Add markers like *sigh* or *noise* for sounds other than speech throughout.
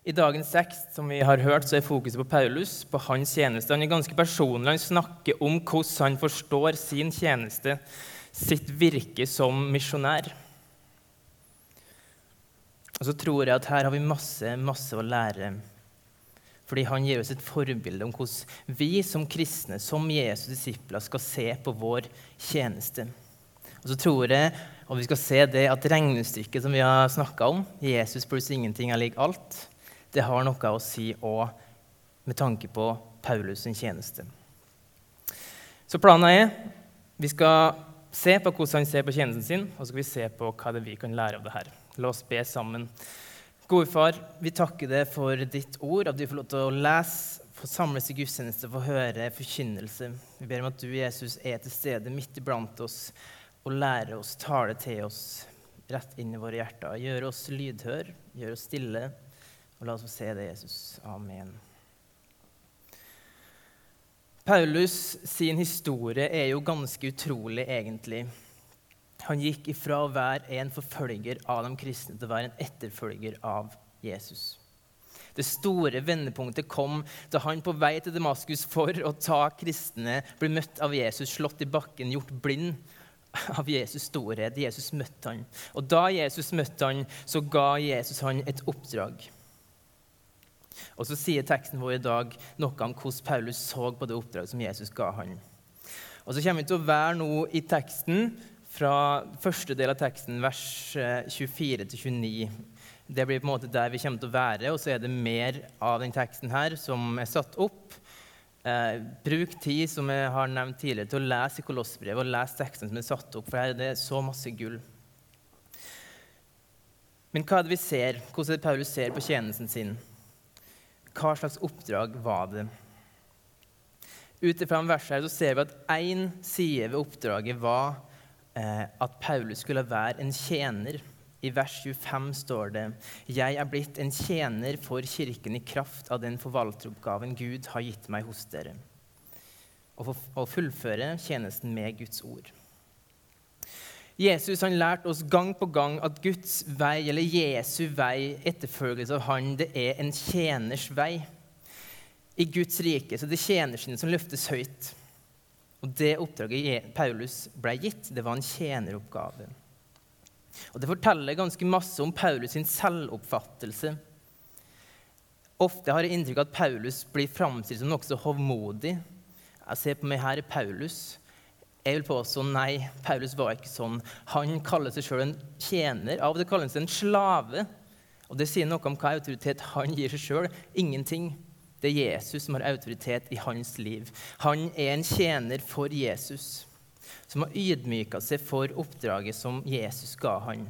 I dagens tekst som vi har hørt, så er fokuset på Paulus, på hans tjeneste. Han er ganske personlig. Han snakker om hvordan han forstår sin tjeneste, sitt virke som misjonær. Og så tror jeg at her har vi masse, masse å lære. Fordi han gir oss et forbilde om hvordan vi som kristne, som Jesus' disipler, skal se på vår tjeneste. Og så tror jeg, og vi skal se det, at regnestykket som vi har snakka om, Jesus pluss ingenting er lik alt, det har noe å si òg med tanke på Paulus' sin tjeneste. Så planen er vi skal se på hvordan han ser på tjenesten sin, og så skal vi se på hva det vi kan lære av det her. La oss be sammen. Gode far, vi takker deg for ditt ord, at vi får lov til å lese, få samles i gudstjeneste, få høre forkynnelse. Vi ber om at du, Jesus, er til stede midt iblant oss og lærer oss, tale til oss rett inn i våre hjerter. Gjør oss lydhør, gjør oss stille. Og la oss få se det, Jesus. Amen. Paulus sin historie er jo ganske utrolig, egentlig. Han gikk ifra å være en forfølger av de kristne til å være en etterfølger av Jesus. Det store vendepunktet kom da han på vei til Damaskus for å ta kristne ble møtt av Jesus, slått i bakken, gjort blind av Jesus' storhet. Jesus møtte han. Og da Jesus møtte han, så ga Jesus han et oppdrag. Og så sier teksten vår i dag noe om hvordan Paulus så på det oppdraget som Jesus ga han. Og så kommer vi til å være nå i teksten fra første del av teksten, vers 24 eh, 29. Det blir på en måte der vi kommer til å være, og så er det mer av den teksten her som er satt opp. Eh, bruk tid, som jeg har nevnt tidligere, til å lese i Kolossbrevet og lese teksten som er satt opp, for her er det så masse gull. Men hva er det vi ser? Hvordan er det Paulus ser på tjenesten sin? Hva slags oppdrag var det? Ut fra verset her så ser vi at én side ved oppdraget var eh, at Paulus skulle være en tjener. I vers 25 står det Jeg er blitt en tjener for Kirken i kraft av den forvalteroppgaven Gud har gitt meg hos dere. Å fullføre tjenesten med Guds ord. Jesus han lærte oss gang på gang at Guds vei, eller Jesu vei, etterfølgelse av han, det er en tjeners vei. I Guds rike så det er tjenersene som løftes høyt. Og Det oppdraget Paulus ble gitt, det var en tjeneroppgave. Og Det forteller ganske masse om Paulus sin selvoppfattelse. Ofte har jeg inntrykk av at Paulus blir framstilt som nokså hovmodig. Jeg ser på meg her i Paulus. Jeg vil påstå nei, Paulus var ikke sånn. Han kaller seg sjøl en tjener. Av og til kaller han seg en slave. Og Det sier noe om hva autoritet han gir seg sjøl. Ingenting. Det er Jesus som har autoritet i hans liv. Han er en tjener for Jesus, som har ydmyka seg for oppdraget som Jesus ga han.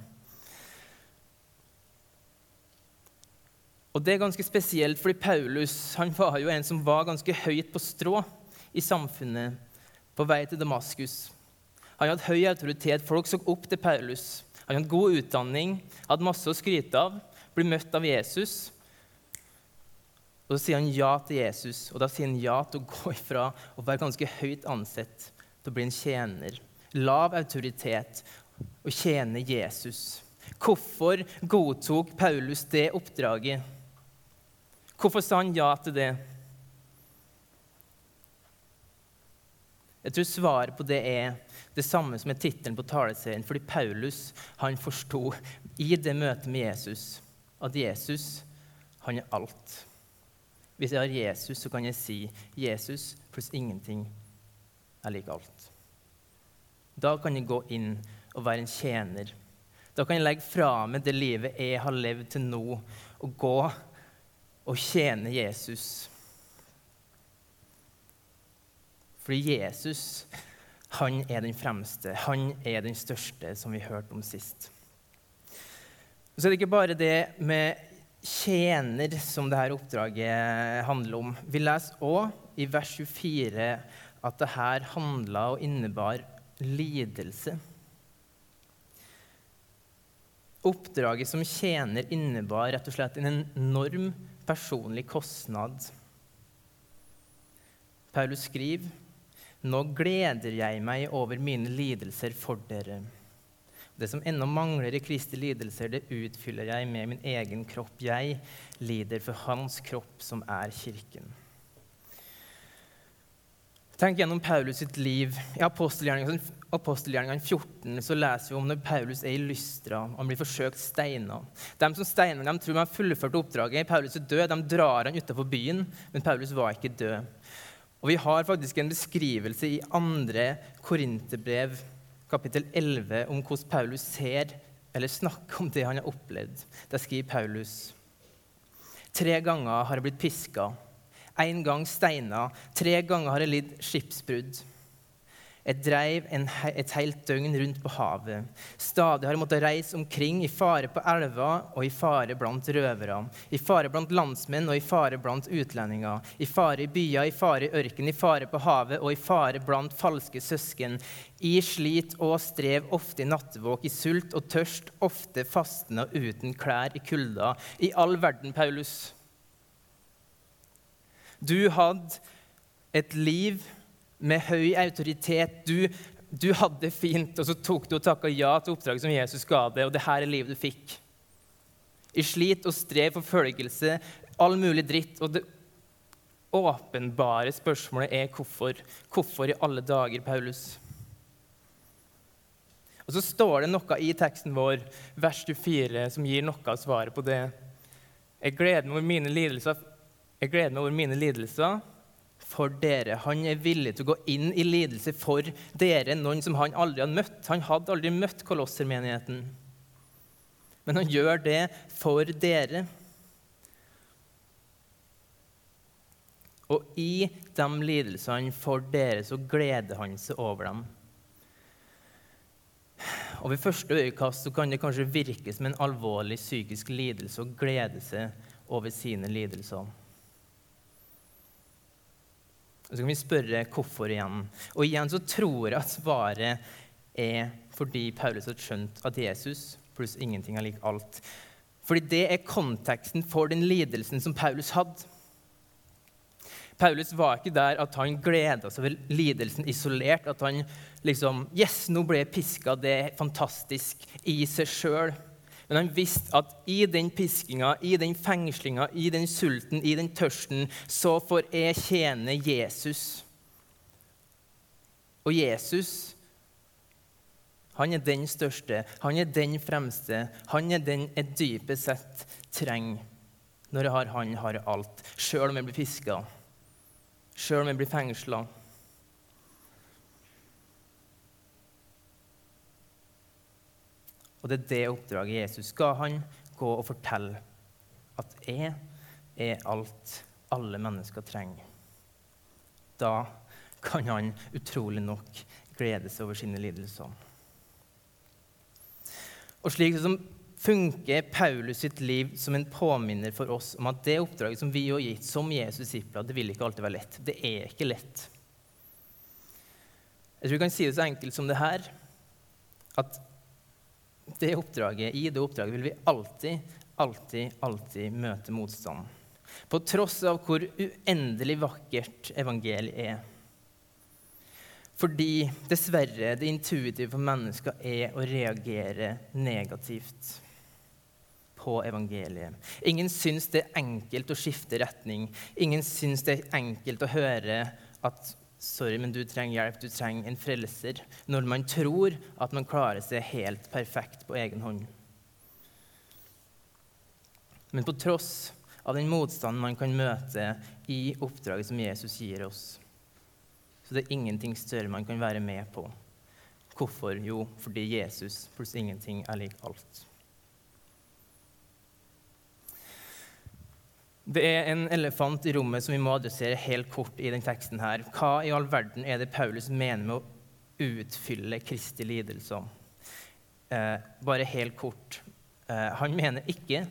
Og Det er ganske spesielt, fordi Paulus han var jo en som var ganske høyt på strå i samfunnet på vei til Damaskus. Han hadde høy autoritet. Folk så opp til Paulus. Han hadde god utdanning, hadde masse å skryte av, ble møtt av Jesus. Og Så sier han ja til Jesus, og da sier han ja til å gå *laughs* ifra å være ganske høyt ansett til å bli en tjener. Lav autoritet og tjene Jesus. Hvorfor godtok Paulus det oppdraget? Hvorfor sa han ja til det? Jeg tror svaret på det er det samme som er tittelen på taleserien. Fordi Paulus han forsto i det møtet med Jesus at Jesus, han er alt. Hvis jeg har Jesus, så kan jeg si Jesus pluss ingenting er lik alt. Da kan jeg gå inn og være en tjener. Da kan jeg legge fra meg det livet jeg har levd til nå, og gå og tjene Jesus. Fordi Jesus han er den fremste, han er den største, som vi hørte om sist. Så er det ikke bare det med tjener som dette oppdraget handler om. Vi leser òg i vers 24 at det her handla og innebar lidelse. Oppdraget som tjener innebar rett og slett en enorm personlig kostnad. Paulus skriver nå gleder jeg meg over mine lidelser for dere. Det som ennå mangler i Kristi lidelser, det utfyller jeg med min egen kropp. Jeg lider for hans kropp, som er kirken. Tenk gjennom Paulus sitt liv. I apostelgjerningene 14 så leser vi om når Paulus er i Lystra. Han blir forsøkt steina. De som steiner dem, tror de har fullført oppdraget. Paulus er død. De drar han utenfor byen, men Paulus var ikke død. Og Vi har faktisk en beskrivelse i andre Korinterbrev, kapittel 11, om hvordan Paulus ser eller snakker om det han har opplevd. Der skriver Paulus Tre ganger har jeg blitt piska én gang steina, tre ganger har jeg lidd skipsbrudd. Jeg dreiv en, et helt døgn rundt på havet. Stadig har jeg måttet reise omkring, i fare på elver og i fare blant røvere. I fare blant landsmenn og i fare blant utlendinger. I fare i byer, i fare i ørken, i fare på havet og i fare blant falske søsken. I slit og strev, ofte i nattevåk, i sult og tørst, ofte fastende og uten klær, i kulda. I all verden, Paulus. Du hadde et liv med høy autoritet. Du, du hadde det fint, og så tok du og takka ja til oppdraget som Jesus ga deg, og det her er livet du fikk. I slit og strev, forfølgelse, all mulig dritt. Og det åpenbare spørsmålet er hvorfor. Hvorfor i alle dager, Paulus? Og så står det noe i teksten vår, vers 24, som gir noe av svaret på det. Jeg gleder meg over mine lidelser jeg gleder meg over mine lidelser for dere. Han er villig til å gå inn i lidelse for dere, noen som han aldri hadde møtt. Han hadde aldri møtt kolossermenigheten. Men han gjør det for dere. Og i de lidelsene for dere så gleder han seg over dem. Og Ved første øyekast så kan det kanskje virke som en alvorlig psykisk lidelse å glede seg over sine lidelser. Og så kan vi spørre hvorfor igjen. Og igjen så tror jeg at svaret er fordi Paulus har skjønt at Jesus pluss ingenting er lik alt. Fordi det er konteksten for den lidelsen som Paulus hadde. Paulus var ikke der at han gleda seg over lidelsen isolert. At han liksom Yes, nå ble jeg piska. Det er fantastisk i seg sjøl. Men han visste at i den piskinga, i den fengslinga, i den sulten, i den tørsten, så får jeg tjene Jesus. Og Jesus, han er den største, han er den fremste, han er den jeg dypest sett trenger. Når jeg har han, har alt. Sjøl om jeg blir fiska, sjøl om jeg blir fengsla. Og det er det oppdraget Jesus ga han, gå og fortelle at jeg er alt alle mennesker trenger. Da kan han utrolig nok glede seg over sine lidelser. Og slik som funker Paulus sitt liv som en påminner for oss om at det oppdraget som vi har gitt som Jesus disipler, det vil ikke alltid være lett. Det er ikke lett. Jeg tror vi kan si det så enkelt som det her, at det oppdraget, i det oppdraget vil vi alltid, alltid, alltid møte motstand. På tross av hvor uendelig vakkert evangeliet er. Fordi dessverre det intuitive for mennesker er å reagere negativt på evangeliet. Ingen syns det er enkelt å skifte retning. Ingen syns det er enkelt å høre at Sorry, men du trenger hjelp, du trenger en frelser. Når man tror at man klarer seg helt perfekt på egen hånd. Men på tross av den motstanden man kan møte i oppdraget som Jesus gir oss, så det er ingenting større man kan være med på. Hvorfor? Jo, fordi Jesus pluss ingenting er lik alt. Det er en elefant i rommet som vi må adressere helt kort i den teksten. her. Hva i all verden er det Paulus mener med å utfylle Kristi om? Eh, bare helt kort. Eh, han mener ikke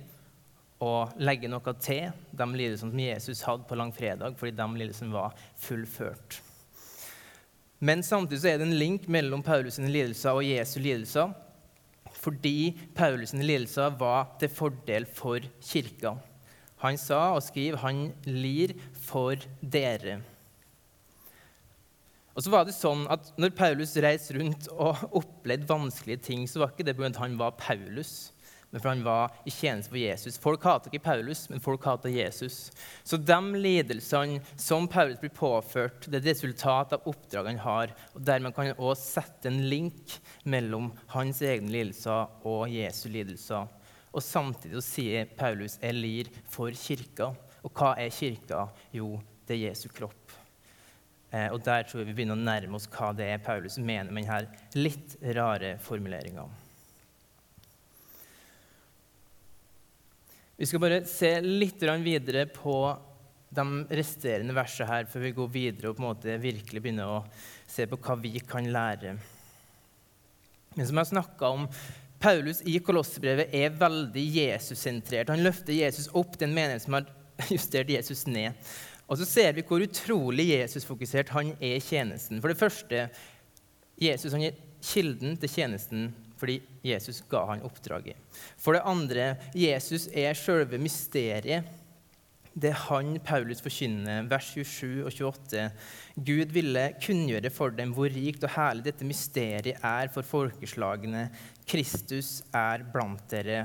å legge noe til de lidelsene som Jesus hadde på langfredag, fordi de lidelsene var fullført. Men samtidig er det en link mellom Paulus' lidelser og Jesu lidelser, fordi Paulus' lidelser var til fordel for kirka. Han sa og skriver han lir for dere. Og så var det sånn at Når Paulus reiste rundt og opplevde vanskelige ting, så var ikke det fordi han var Paulus, men fordi han var i tjeneste for Jesus. Folk hater ikke Paulus, men folk hater Jesus. Så de lidelsene som Paulus blir påført, det er et resultat av oppdraget han har. og Dermed kan han også sette en link mellom hans egne lidelser og Jesu lidelser. Og samtidig sier Paulus 'jeg lir for kirka'. Og hva er kirka? Jo, det er Jesu kropp. Eh, og Der tror jeg vi begynner å nærme oss hva det er Paulus mener med denne litt rare formuleringa. Vi skal bare se litt videre på de resterende versene her før vi går videre og på en måte virkelig begynner å se på hva vi kan lære. Men som jeg snakka om, Paulus i Kolossebrevet er veldig Jesus-sentrert. Han løfter Jesus opp, den menighet som har *laughs* justert Jesus ned. Og så ser vi hvor utrolig Jesus-fokusert han er i tjenesten. For det første, Jesus han er kilden til tjenesten fordi Jesus ga han oppdraget. For det andre, Jesus er selve mysteriet. Det er han Paulus forkynner, vers 27 og 28. Gud ville kunngjøre for dem hvor rikt og herlig dette mysteriet er for folkeslagene. Kristus er blant dere,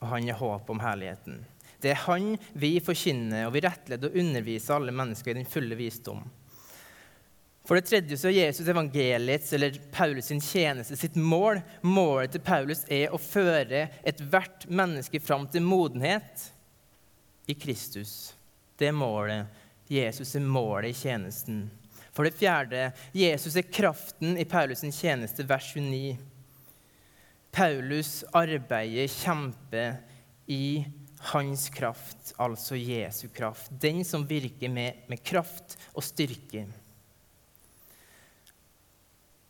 og han er håp om herligheten. Det er han vi forkynner, og vi rettleder og underviser alle mennesker i den fulle visdom. For det tredje så er Jesus evangeliets eller Paulus sin tjeneste sitt mål. Målet til Paulus er å føre ethvert menneske fram til modenhet i Kristus. Det er målet. Jesus er målet i tjenesten. For det fjerde Jesus er kraften i Paulus tjeneste, vers 29. Paulus arbeider, kjemper i hans kraft, altså Jesu kraft. Den som virker med, med kraft og styrke.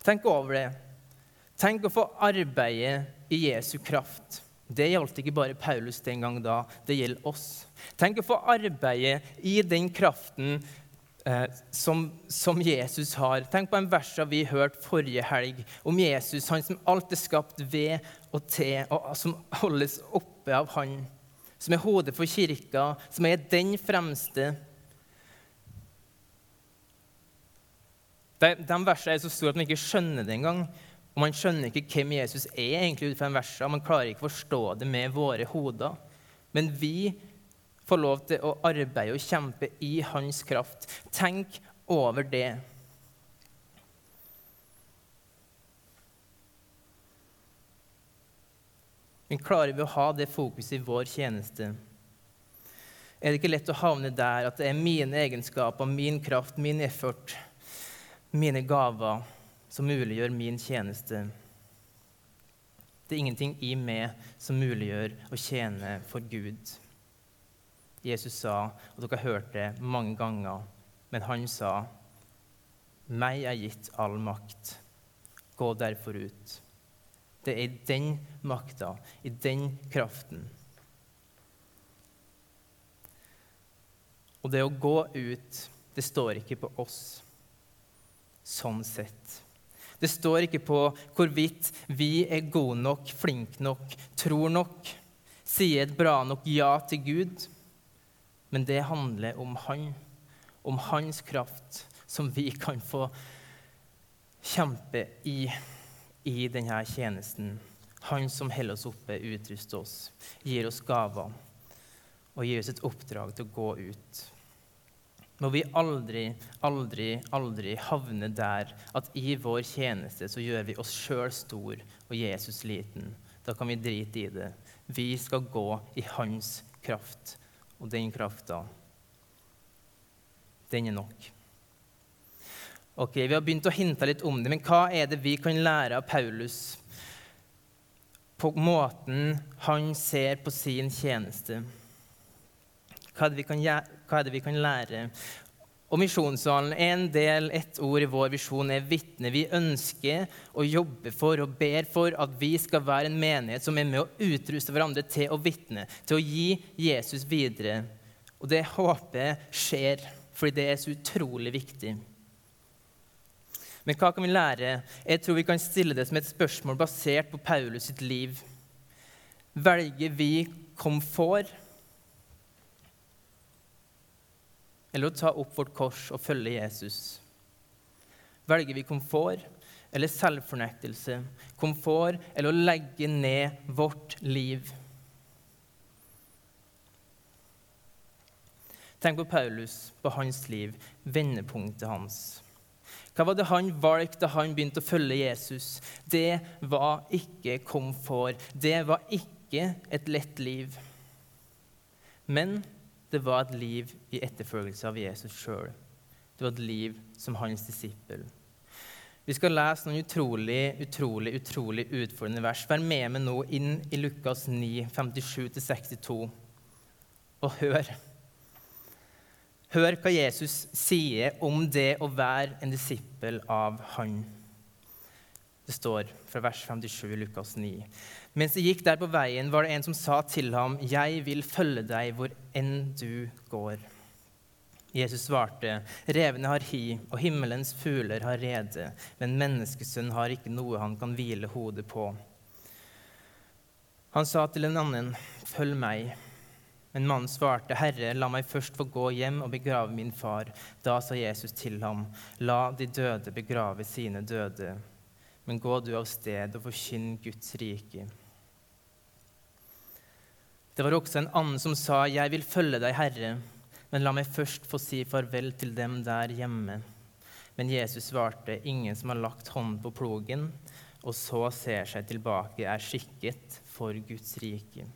Tenk over det. Tenk å få arbeide i Jesu kraft. Det gjaldt ikke bare Paulus den gang da, det gjelder oss. Tenk å få arbeide i den kraften eh, som, som, Jesus har. Tenk på en versa vi hørte forrige helg om Jesus, han som alt er skapt ved og til, og som holdes oppe av han. Som er hodet for kirka, som er den fremste De, de versene er så store at man ikke skjønner det engang. Og man skjønner ikke hvem Jesus er egentlig ut fra en vers, og Man klarer ikke å forstå det med våre hoder. Men vi får lov til å arbeide og kjempe i hans kraft. Tenk over det. Men klarer vi å ha det fokuset i vår tjeneste? Er det ikke lett å havne der at det er mine egenskaper, min kraft, min effort mine gaver som muliggjør min tjeneste. Det er ingenting i meg som muliggjør å tjene for Gud. Jesus sa, og dere har hørt det mange ganger, men han sa, 'Meg er gitt all makt. Gå derfor ut.' Det er i den makta, i den kraften. Og det å gå ut, det står ikke på oss sånn sett. Det står ikke på hvorvidt vi er gode nok, flinke nok, tror nok, sier et bra nok ja til Gud. Men det handler om Han, om Hans kraft, som vi kan få kjempe i i denne tjenesten. Han som holder oss oppe, utruster oss, gir oss gaver og gir oss et oppdrag til å gå ut må vi aldri, aldri, aldri havne der at i vår tjeneste så gjør vi oss sjøl stor og Jesus liten. Da kan vi drite i det. Vi skal gå i hans kraft, og den krafta, den er nok. Ok, Vi har begynt å hinte litt om det, men hva er det vi kan lære av Paulus på måten han ser på sin tjeneste? Hva er det vi kan, er det vi kan lære? Og Misjonssalen er en del, ett ord i vår visjon er vitne. Vi ønsker å jobbe for og ber for at vi skal være en menighet som er med å utruste hverandre til å vitne, til å gi Jesus videre. Og det håper jeg skjer, fordi det er så utrolig viktig. Men hva kan vi lære? Jeg tror vi kan stille det som et spørsmål basert på Paulus sitt liv. Velger vi komfort? Eller å ta opp vårt kors og følge Jesus? Velger vi komfort eller selvfornektelse? Komfort eller å legge ned vårt liv? Tenk på Paulus, på hans liv, vendepunktet hans. Hva var det han valgte da han begynte å følge Jesus? Det var ikke komfort. Det var ikke et lett liv. Men det var et liv i etterfølgelse av Jesus sjøl. Det var et liv som hans disippel. Vi skal lese noen utrolig, utrolig, utrolig utfordrende vers. Vær med meg nå inn i Lukas 9, 57-62, og hør. Hør hva Jesus sier om det å være en disippel av Han. Det står fra vers 57 i Lukas 9. Mens de gikk der på veien, var det en som sa til ham, 'Jeg vil følge deg hvor enn du går.' Jesus svarte, 'Revene har hi, og himmelens fugler har rede, men menneskesønnen har ikke noe han kan hvile hodet på.' Han sa til en annen, 'Følg meg.' Men mannen svarte, 'Herre, la meg først få gå hjem og begrave min far.' Da sa Jesus til ham, 'La de døde begrave sine døde.' Men gå du av sted og forkynn Guds rike. Det var også en annen som sa, 'Jeg vil følge deg, Herre, men la meg først få si farvel til dem der hjemme.' Men Jesus svarte, 'Ingen som har lagt hånden på plogen, og så ser seg tilbake, er skikket for Guds rike.'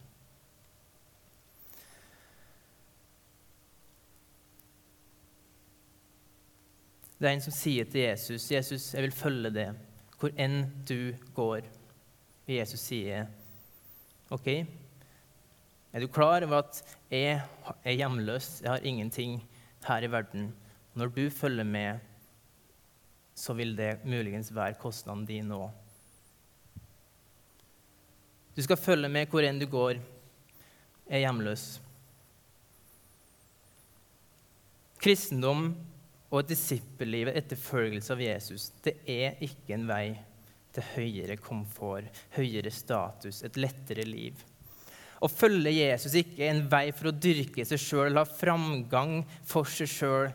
Det er en som sier til Jesus, 'Jesus, jeg vil følge deg hvor enn du går.' Jesus sier, 'OK, er du klar over at jeg er hjemløs, jeg har ingenting her i verden?' Når du følger med, så vil det muligens være kostnaden din òg. Du skal følge med hvor enn du går, er hjemløs. Kristendom og et disippelliv, etterfølgelse av Jesus, det er ikke en vei til høyere komfort, høyere status, et lettere liv. Å følge Jesus ikke er en vei for å dyrke seg sjøl, ha framgang for seg sjøl.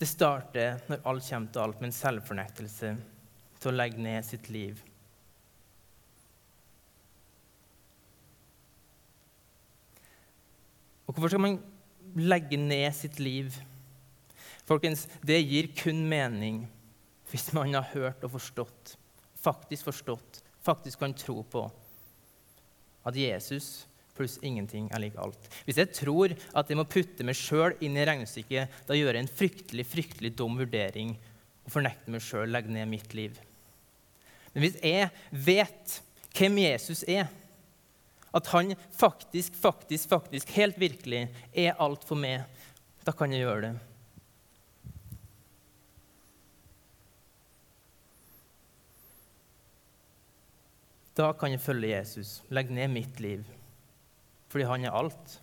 Det starter når alt kommer til alt, med en selvfornektelse til å legge ned sitt liv. Og hvorfor skal man legge ned sitt liv? Folkens, det gir kun mening hvis man har hørt og forstått, faktisk forstått, faktisk kan tro på at Jesus pluss ingenting er lik alt. Hvis jeg tror at jeg må putte meg sjøl inn i regnestykket, da gjør jeg en fryktelig fryktelig dum vurdering og fornekter meg sjøl, legger ned mitt liv. Men hvis jeg vet hvem Jesus er, at han faktisk, faktisk, faktisk, helt virkelig er alt for meg, da kan jeg gjøre det. Da kan jeg følge Jesus, legge ned mitt liv, fordi han er alt.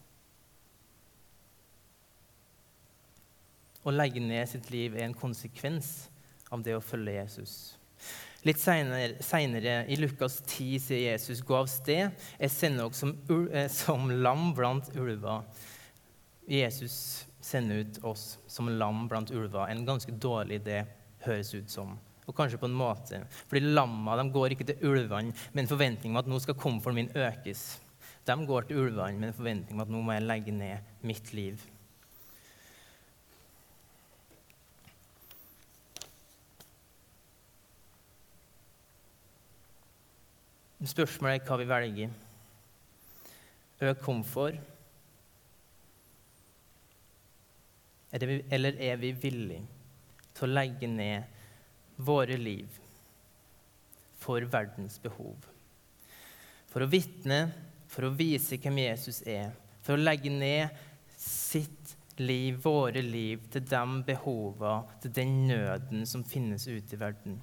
Å legge ned sitt liv er en konsekvens av det å følge Jesus. Litt seinere, i Lukas 10, sier Jesus, 'Gå av sted, jeg sender dere som, eh, som lam blant ulver'. Jesus sender ut oss som lam blant ulver. En ganske dårlig idé, høres ut som og kanskje på en måte. Fordi lamma de går ikke til ulvene med en forventning om at nå skal komforten min økes. De går til ulvene med en forventning om at nå må jeg legge ned mitt liv. Spørsmålet er hva vi velger. Økt komfort? Eller er vi villige til å legge ned våre liv for verdens behov. For å vitne, for å vise hvem Jesus er, for å legge ned sitt liv, våre liv, til de behova, til den nøden som finnes ute i verden.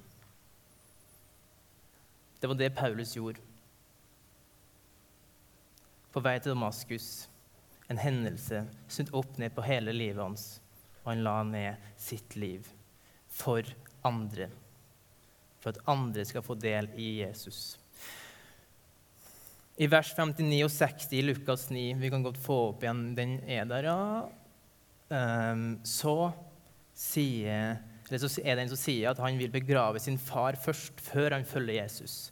Det var det Paulus gjorde. På vei til Damaskus, en hendelse snudd opp ned på hele livet hans, og han la ned sitt liv for andre. For at andre skal få del i Jesus. I vers 59 og 60 i Lukas 9, vi kan godt få opp igjen, den er der, ja. Um, så sier så er det en som sier at han vil begrave sin far først, før han følger Jesus.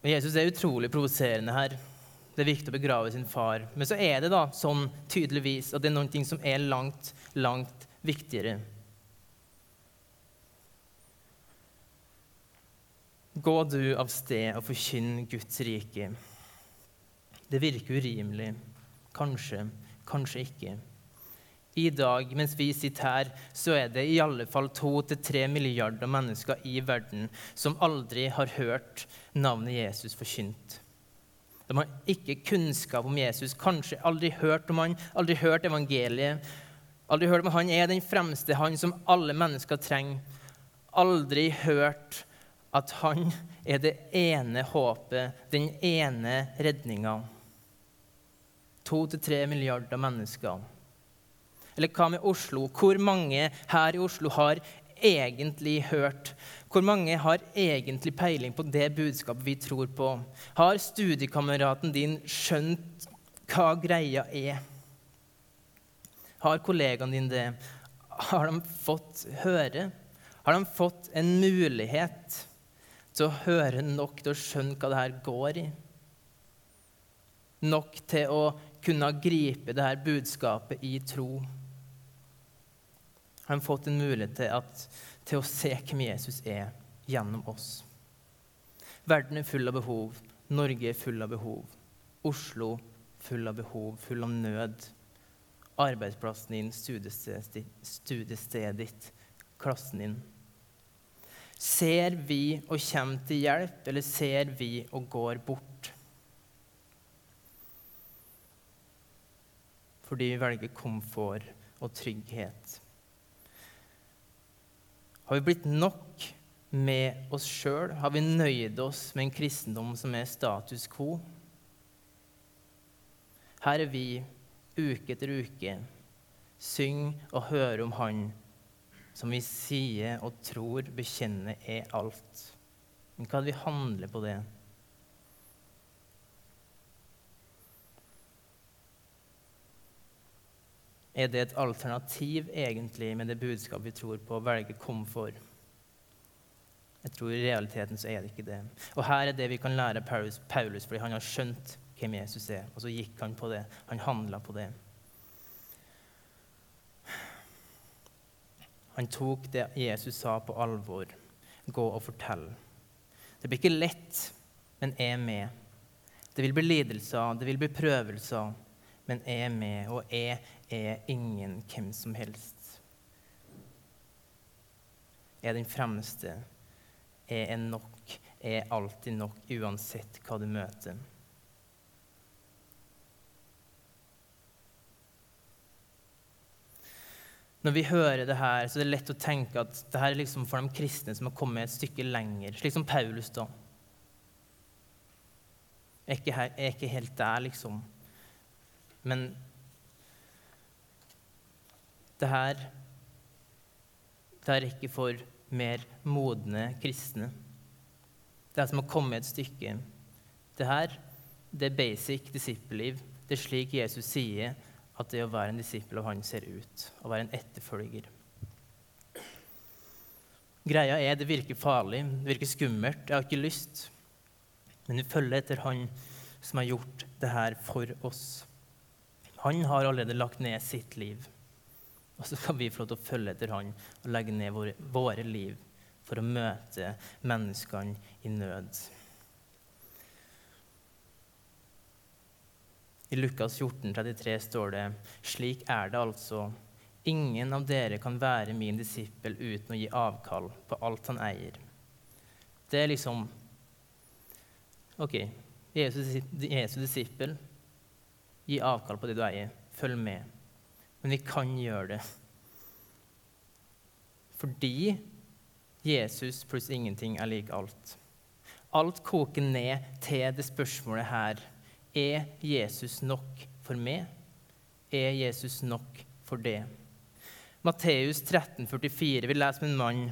Og Jesus er utrolig provoserende her. Det er viktig å begrave sin far. Men så er det da sånn tydeligvis at det er noe som er langt, langt viktigere. Gå du av sted og forkynn Guds rike. Det virker urimelig. Kanskje, kanskje ikke. I dag, mens vi sitter her, så er det i alle fall to til tre milliarder mennesker i verden som aldri har hørt navnet Jesus forkynt. De har ikke kunnskap om Jesus, kanskje aldri hørt om han, aldri hørt evangeliet. Aldri hørt om han er den fremste, han som alle mennesker trenger. Aldri hørt at han er det ene håpet, den ene redninga. To til tre milliarder mennesker. Eller hva med Oslo? Hvor mange her i Oslo har egentlig hørt? Hvor mange har egentlig peiling på det budskapet vi tror på? Har studiekameraten din skjønt hva greia er? Har kollegaene dine det? Har de fått høre? Har de fått en mulighet til å høre nok til å skjønne hva det her går i? Nok til å kunne gripe det her budskapet i tro? har han fått en mulighet til, at, til å se hvem Jesus er, gjennom oss. Verden er full av behov. Norge er full av behov. Oslo full av behov, full av nød. Arbeidsplassen din, studiestedet ditt, klassen din. Ser vi og kommer til hjelp, eller ser vi og går bort? Fordi vi velger komfort og trygghet. Har vi blitt nok med oss sjøl? Har vi nøyd oss med en kristendom som er status quo? Her er vi uke etter uke, syng og hører om Han som vi sier og tror, bekjenner er alt. Men hva vi handler på det? Er det et alternativ egentlig med det budskapet vi tror på, å velge komfort? Jeg tror I realiteten så er det ikke det. Og Her er det vi kan lære Paulus, Paulus fordi han har skjønt hvem Jesus er. Og så gikk han på det. Han handla på det. Han tok det Jesus sa, på alvor. Gå og fortell. Det blir ikke lett, men er med. Det vil bli lidelser, det vil bli prøvelser, men er med. Og er er ingen hvem som helst. Er den fremste, er en nok, er alltid nok, uansett hva du møter. Når vi hører det her, så det lett å tenke at det her er liksom for de kristne som har kommet et stykke lenger, slik som Paulus. da. Jeg er ikke, her, jeg er ikke helt der, liksom. Men det her det er ikke for mer modne kristne. Det er som å komme et stykke. Det her det er basic disippelliv. Det er slik Jesus sier at det å være en disippel av han ser ut. Å være en etterfølger. Greia er det virker farlig, det virker skummelt. Jeg har ikke lyst. Men vi følger etter han som har gjort det her for oss. Han har allerede lagt ned sitt liv. Og så skal vi få lov til å følge etter han og legge ned våre, våre liv for å møte menneskene i nød. I Lukas 14, 33 står det slik er det altså. Ingen av dere kan være min disippel uten å gi avkall på alt han eier. Det er liksom OK, Jesus, Jesus disippel. Gi avkall på det du eier. Følg med. Men vi kan gjøre det. Fordi Jesus pluss ingenting er lik alt. Alt koker ned til det spørsmålet her. Er Jesus nok for meg? Er Jesus nok for det? Matteus 13, 44, vi leser om en mann.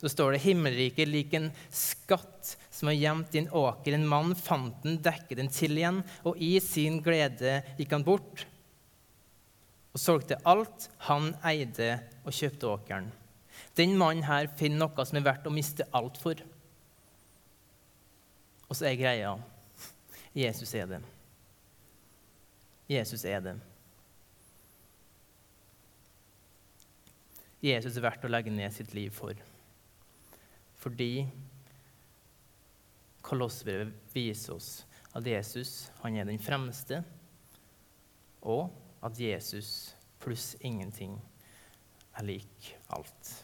Så står det himmelriket lik en skatt som er gjemt i en åker. En mann fant den, dekket den til igjen, og i sin glede gikk han bort og solgte alt han eide, og kjøpte åkeren. Den mannen her finner noe som er verdt å miste alt for. Og så er greia Jesus er det. Jesus er det. Jesus er verdt å legge ned sitt liv for. Fordi Kolossbrevet viser oss at Jesus han er den fremste, og at Jesus pluss ingenting er lik alt.